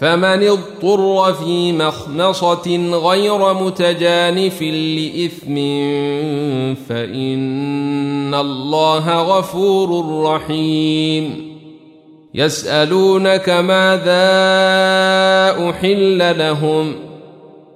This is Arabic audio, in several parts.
فمن اضطر في مخنصة غير متجانف لإثم فإن الله غفور رحيم. يسألونك ماذا أحل لهم ۖ؟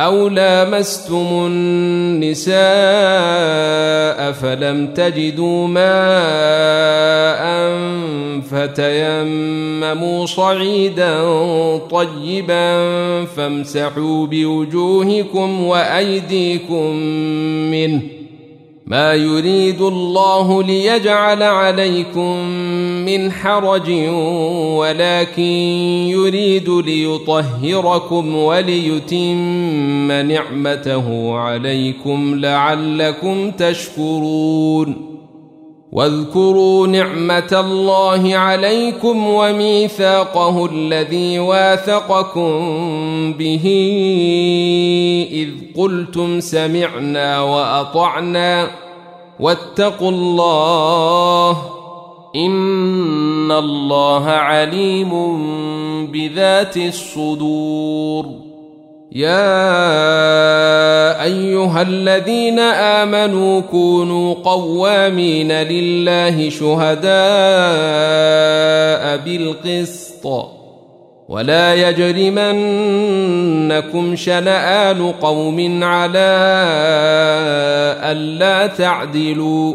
أو لامستم النساء فلم تجدوا ماء فتيمموا صعيدا طيبا فامسحوا بوجوهكم وأيديكم منه ما يريد الله ليجعل عليكم من حرج ولكن يريد ليطهركم وليتم نعمته عليكم لعلكم تشكرون. واذكروا نعمة الله عليكم وميثاقه الذي واثقكم به إذ قلتم سمعنا وأطعنا واتقوا الله ان الله عليم بذات الصدور يا ايها الذين امنوا كونوا قوامين لله شهداء بالقسط ولا يجرمنكم شنآن قوم على ألا تعدلوا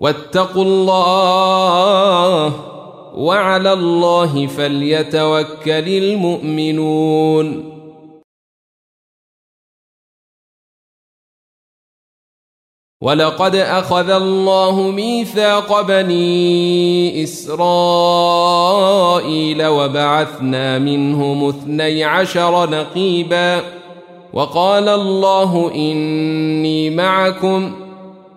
واتقوا الله وعلى الله فليتوكل المؤمنون. ولقد أخذ الله ميثاق بني إسرائيل وبعثنا منهم اثني عشر نقيبا. وقال الله إني معكم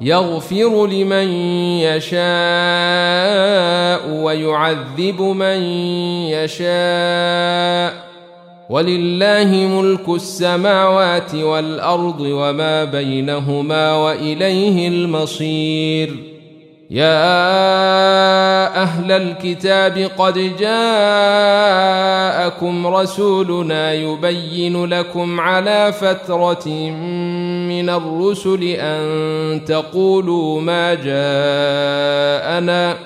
يغفر لمن يشاء ويعذب من يشاء. ولله ملك السماوات والأرض وما بينهما وإليه المصير. يا أهل الكتاب قد جاءكم رسولنا يبين لكم على فترة من الرسل أن تقولوا ما جاءنا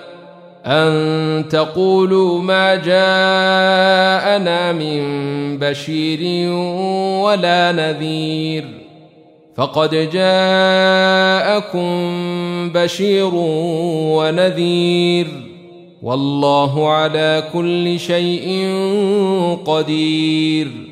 أن تقولوا ما جاءنا من بشير ولا نذير. فقد جاءكم بشير ونذير. والله على كل شيء قدير.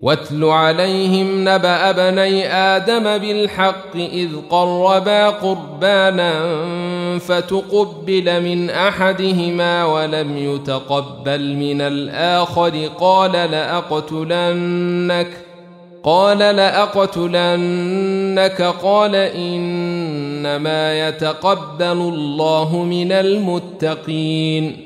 واتل عليهم نبأ بني آدم بالحق إذ قربا قربانا فتقبل من أحدهما ولم يتقبل من الآخر. قال لأقتلنك قال لأقتلنك قال إنما يتقبل الله من المتقين.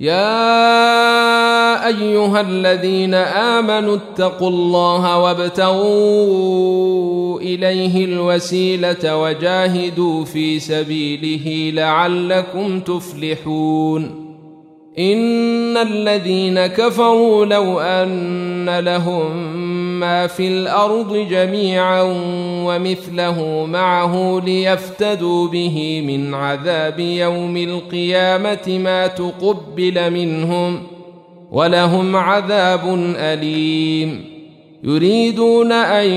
يا أيها الذين آمنوا اتقوا الله وابتغوا إليه الوسيلة وجاهدوا في سبيله لعلكم تفلحون. إن الذين كفروا لو أن لهم ما في الأرض جميعا ومثله معه ليفتدوا به من عذاب يوم القيامة ما تقبل منهم ولهم عذاب أليم. يريدون أن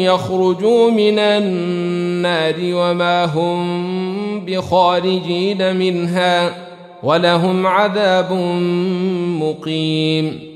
يخرجوا من النار وما هم بخارجين منها ولهم عذاب مقيم.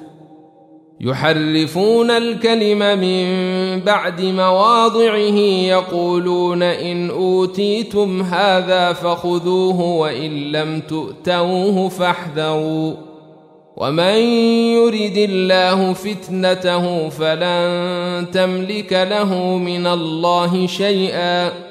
يحرفون الكلم من بعد مواضعه يقولون إن أوتيتم هذا فخذوه وإن لم تؤتوه فاحذروا. ومن يرد الله فتنته فلن تملك له من الله شيئا.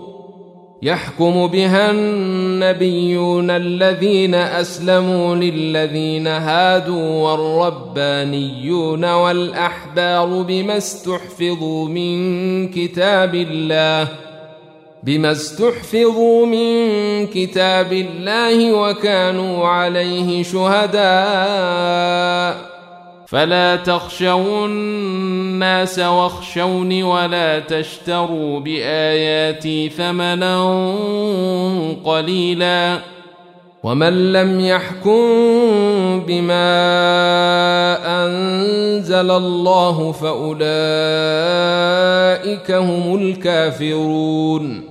يحكم بها النبيون الذين أسلموا للذين هادوا والربانيون والأحبار بما استحفظوا من كتاب الله بما استحفظوا من كتاب الله وكانوا عليه شهداء فلا تخشوا الناس واخشوني ولا تشتروا بآياتي ثمنا قليلا ومن لم يحكم بما أنزل الله فأولئك هم الكافرون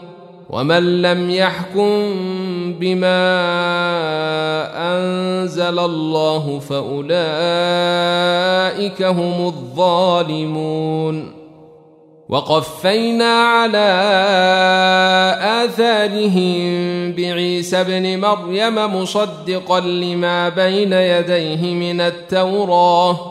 ومن لم يحكم بما أنزل الله فأولئك هم الظالمون. وقفينا على آثارهم بعيسى ابن مريم مصدقا لما بين يديه من التوراه.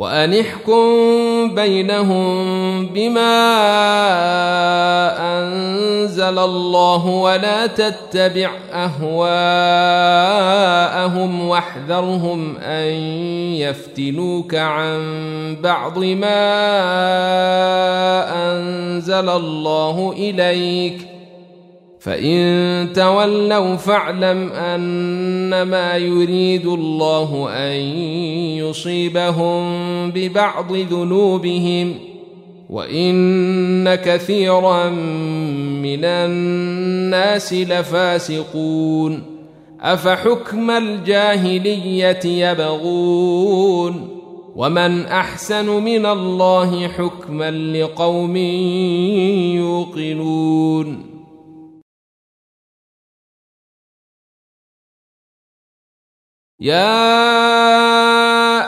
وانحكم بينهم بما أنزل الله ولا تتبع أهواءهم واحذرهم أن يفتنوك عن بعض ما أنزل الله إليك فإن تولوا فاعلم أنما يريد الله أن يصيبهم ببعض ذنوبهم وإن كثيرا من الناس لفاسقون أفحكم الجاهلية يبغون ومن أحسن من الله حكما لقوم يوقنون يا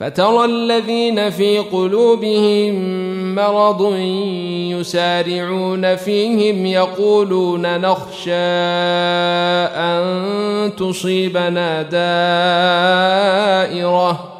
فترى الذين في قلوبهم مرض يسارعون فيهم يقولون نخشى أن تصيبنا دائرة.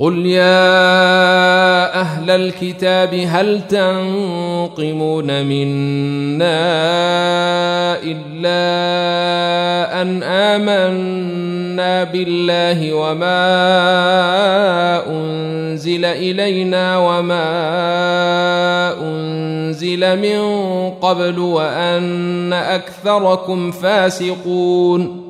قل يا أهل الكتاب هل تنقمون منا الا أن آمنا بالله وما أنزل إلينا وما أنزل من قبل وأن أكثركم فاسقون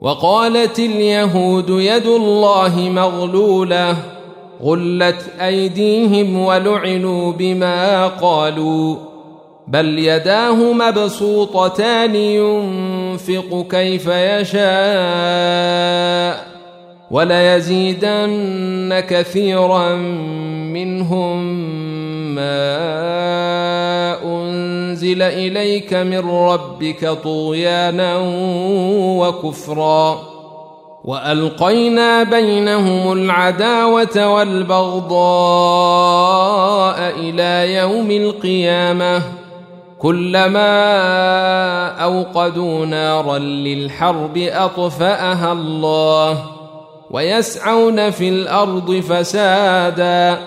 وقالت اليهود يد الله مغلولة غلت أيديهم ولعنوا بما قالوا بل يداه مبسوطتان ينفق كيف يشاء وليزيدن كثيرا منهم ما أنزل إليك من ربك طغيانا وكفرا وألقينا بينهم العداوة والبغضاء إلى يوم القيامة كلما أوقدوا نارا للحرب أطفأها الله ويسعون في الأرض فسادا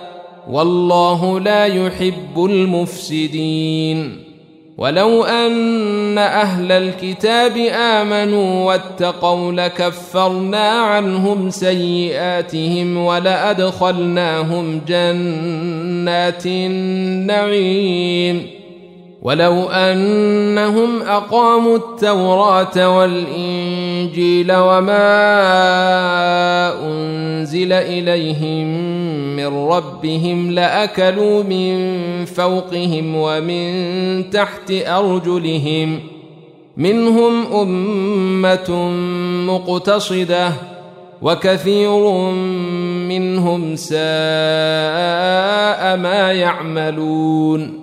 والله لا يحب المفسدين ولو ان أهل الكتاب امنوا واتقوا لكفرنا عنهم سيئاتهم ولادخلناهم جنات النعيم ولو انهم اقاموا التوراه والانجيل وما انزل اليهم من ربهم لأكلوا من فوقهم ومن تحت أرجلهم منهم أمة مقتصدة وكثير منهم ساء ما يعملون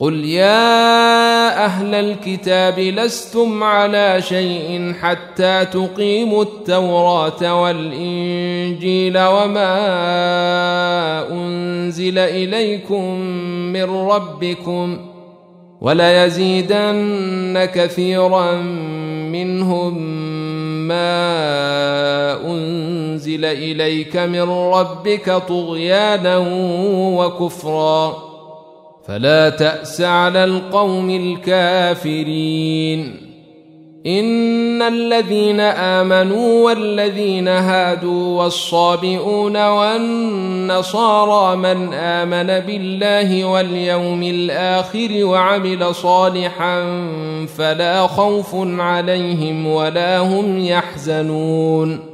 قل يا أهل الكتاب لستم على شيء حتى تقيموا التوراه والانجيل وما انزل اليكم من ربكم وليزيدن كثيرا منهم ما انزل اليك من ربك طغيانا وكفرا فلا تأس على القوم الكافرين. إن الذين آمنوا والذين هادوا والصابئون والنصارى من آمن بالله واليوم الآخر وعمل صالحا فلا خوف عليهم ولا هم يحزنون.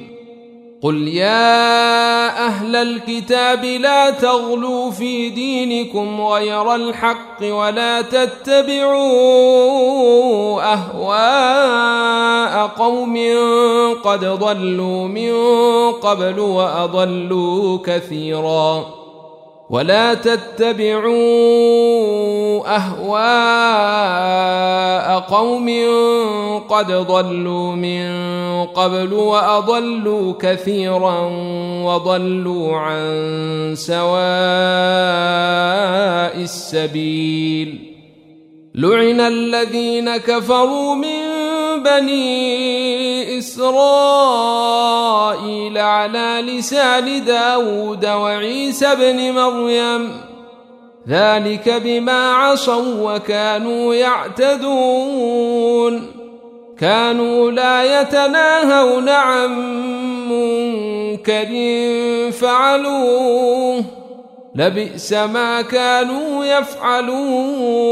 قل يا أهل الكتاب لا تغلوا في دينكم غير الحق ولا تتبعوا اهواء قوم قد ضلوا من قبل واضلوا كثيرا ولا تتبعوا أهواء قوم قد ضلوا من قبل وأضلوا كثيرا وضلوا عن سواء السبيل. لعن الذين كفروا من بني إسرائيل على لسان داود وعيسى بن مريم ذلك بما عصوا وكانوا يعتدون كانوا لا يتناهون عن منكر فعلوه لبئس ما كانوا يفعلون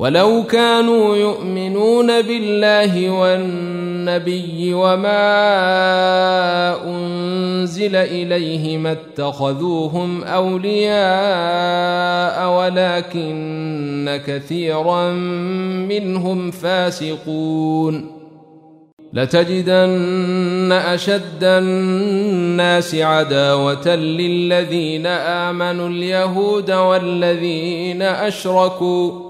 ولو كانوا يؤمنون بالله والنبي وما أنزل إليه ما اتخذوهم أولياء ولكن كثيرا منهم فاسقون. لتجدن أشد الناس عداوة للذين آمنوا اليهود والذين أشركوا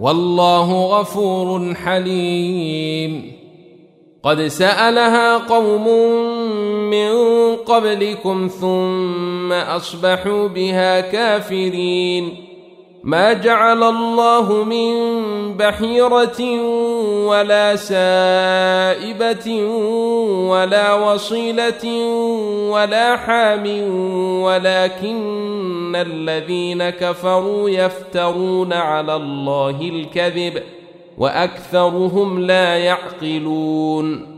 والله غفور حليم. قد سألها قوم من قبلكم ثم أصبحوا بها كافرين. ما جعل الله من بحيرة ولا سائبة ولا وصيلة ولا حام ولكن الذين كفروا يفترون على الله الكذب وأكثرهم لا يعقلون.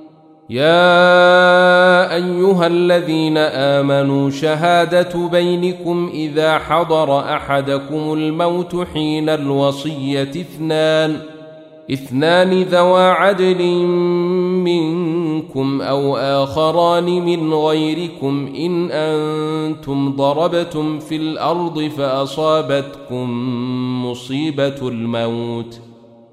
يا أيها الذين آمنوا شهادة بينكم إذا حضر أحدكم الموت حين الوصية اثنان اثنان ذوا عدل منكم أو آخران من غيركم إن أنتم ضربتم في الأرض فأصابتكم مصيبة الموت.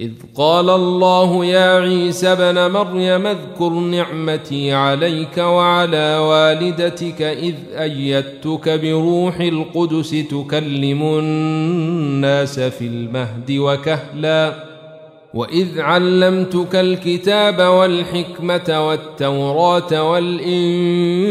إذ قال الله يا عيسى ابن مريم اذكر نعمتي عليك وعلى والدتك إذ أيدتك بروح القدس تكلم الناس في المهد وكهلا وإذ علمتك الكتاب والحكمة والتوراة والإنجيل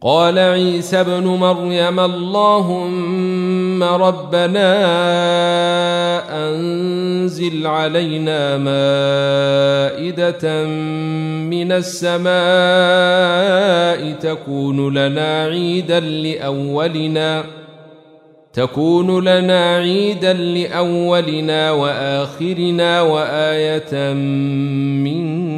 قال عيسى ابن مريم اللهم ربنا أنزل علينا مائدة من السماء تكون لنا عيدا لأولنا تكون لنا عيدا لأولنا وآخرنا وآية منك